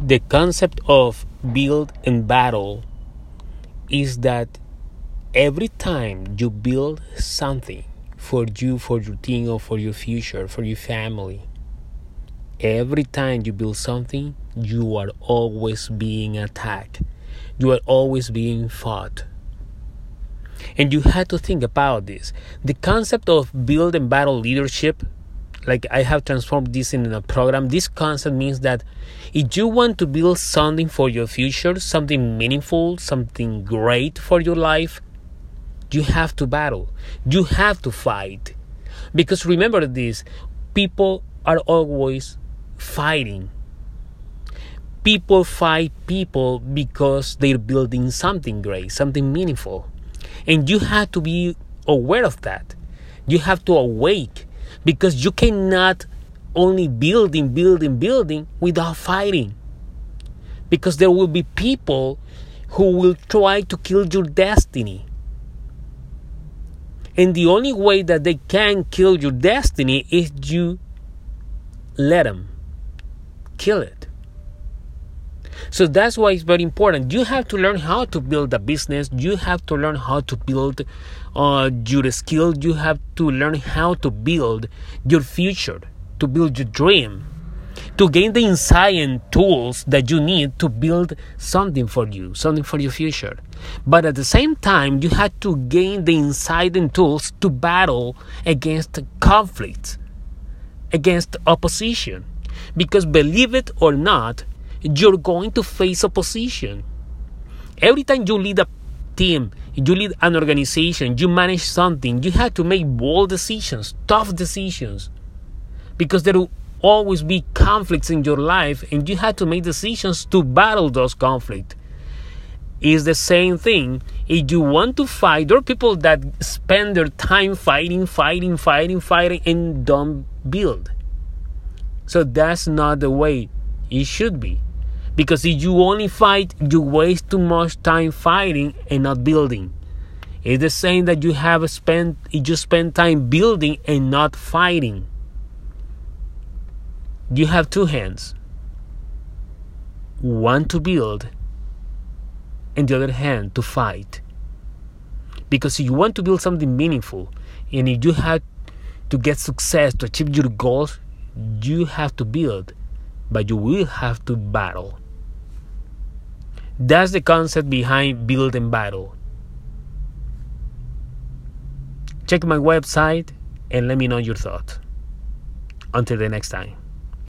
the concept of build and battle is that every time you build something for you, for your team, or for your future, for your family, every time you build something, you are always being attacked. You are always being fought. And you had to think about this. The concept of build and battle leadership, like I have transformed this in a program, this concept means that if you want to build something for your future, something meaningful, something great for your life, you have to battle. You have to fight. Because remember this people are always fighting. People fight people because they're building something great, something meaningful. And you have to be aware of that. You have to awake because you cannot only building, building, building without fighting. Because there will be people who will try to kill your destiny. And the only way that they can kill your destiny is you let them kill it. So that's why it's very important. You have to learn how to build a business. You have to learn how to build uh, your skill. You have to learn how to build your future, to build your dream, to gain the insight and tools that you need to build something for you, something for your future. But at the same time, you have to gain the insight and tools to battle against conflict, against opposition. Because believe it or not, you're going to face opposition. Every time you lead a team, you lead an organization, you manage something, you have to make bold decisions, tough decisions. Because there will always be conflicts in your life, and you have to make decisions to battle those conflicts. It's the same thing. If you want to fight, there are people that spend their time fighting, fighting, fighting, fighting, and don't build. So that's not the way it should be. Because if you only fight, you waste too much time fighting and not building. It's the same that you have spent you spend time building and not fighting. You have two hands. One to build and the other hand to fight. Because if you want to build something meaningful and if you have to get success to achieve your goals, you have to build, but you will have to battle. That's the concept behind build and battle. Check my website and let me know your thoughts. Until the next time.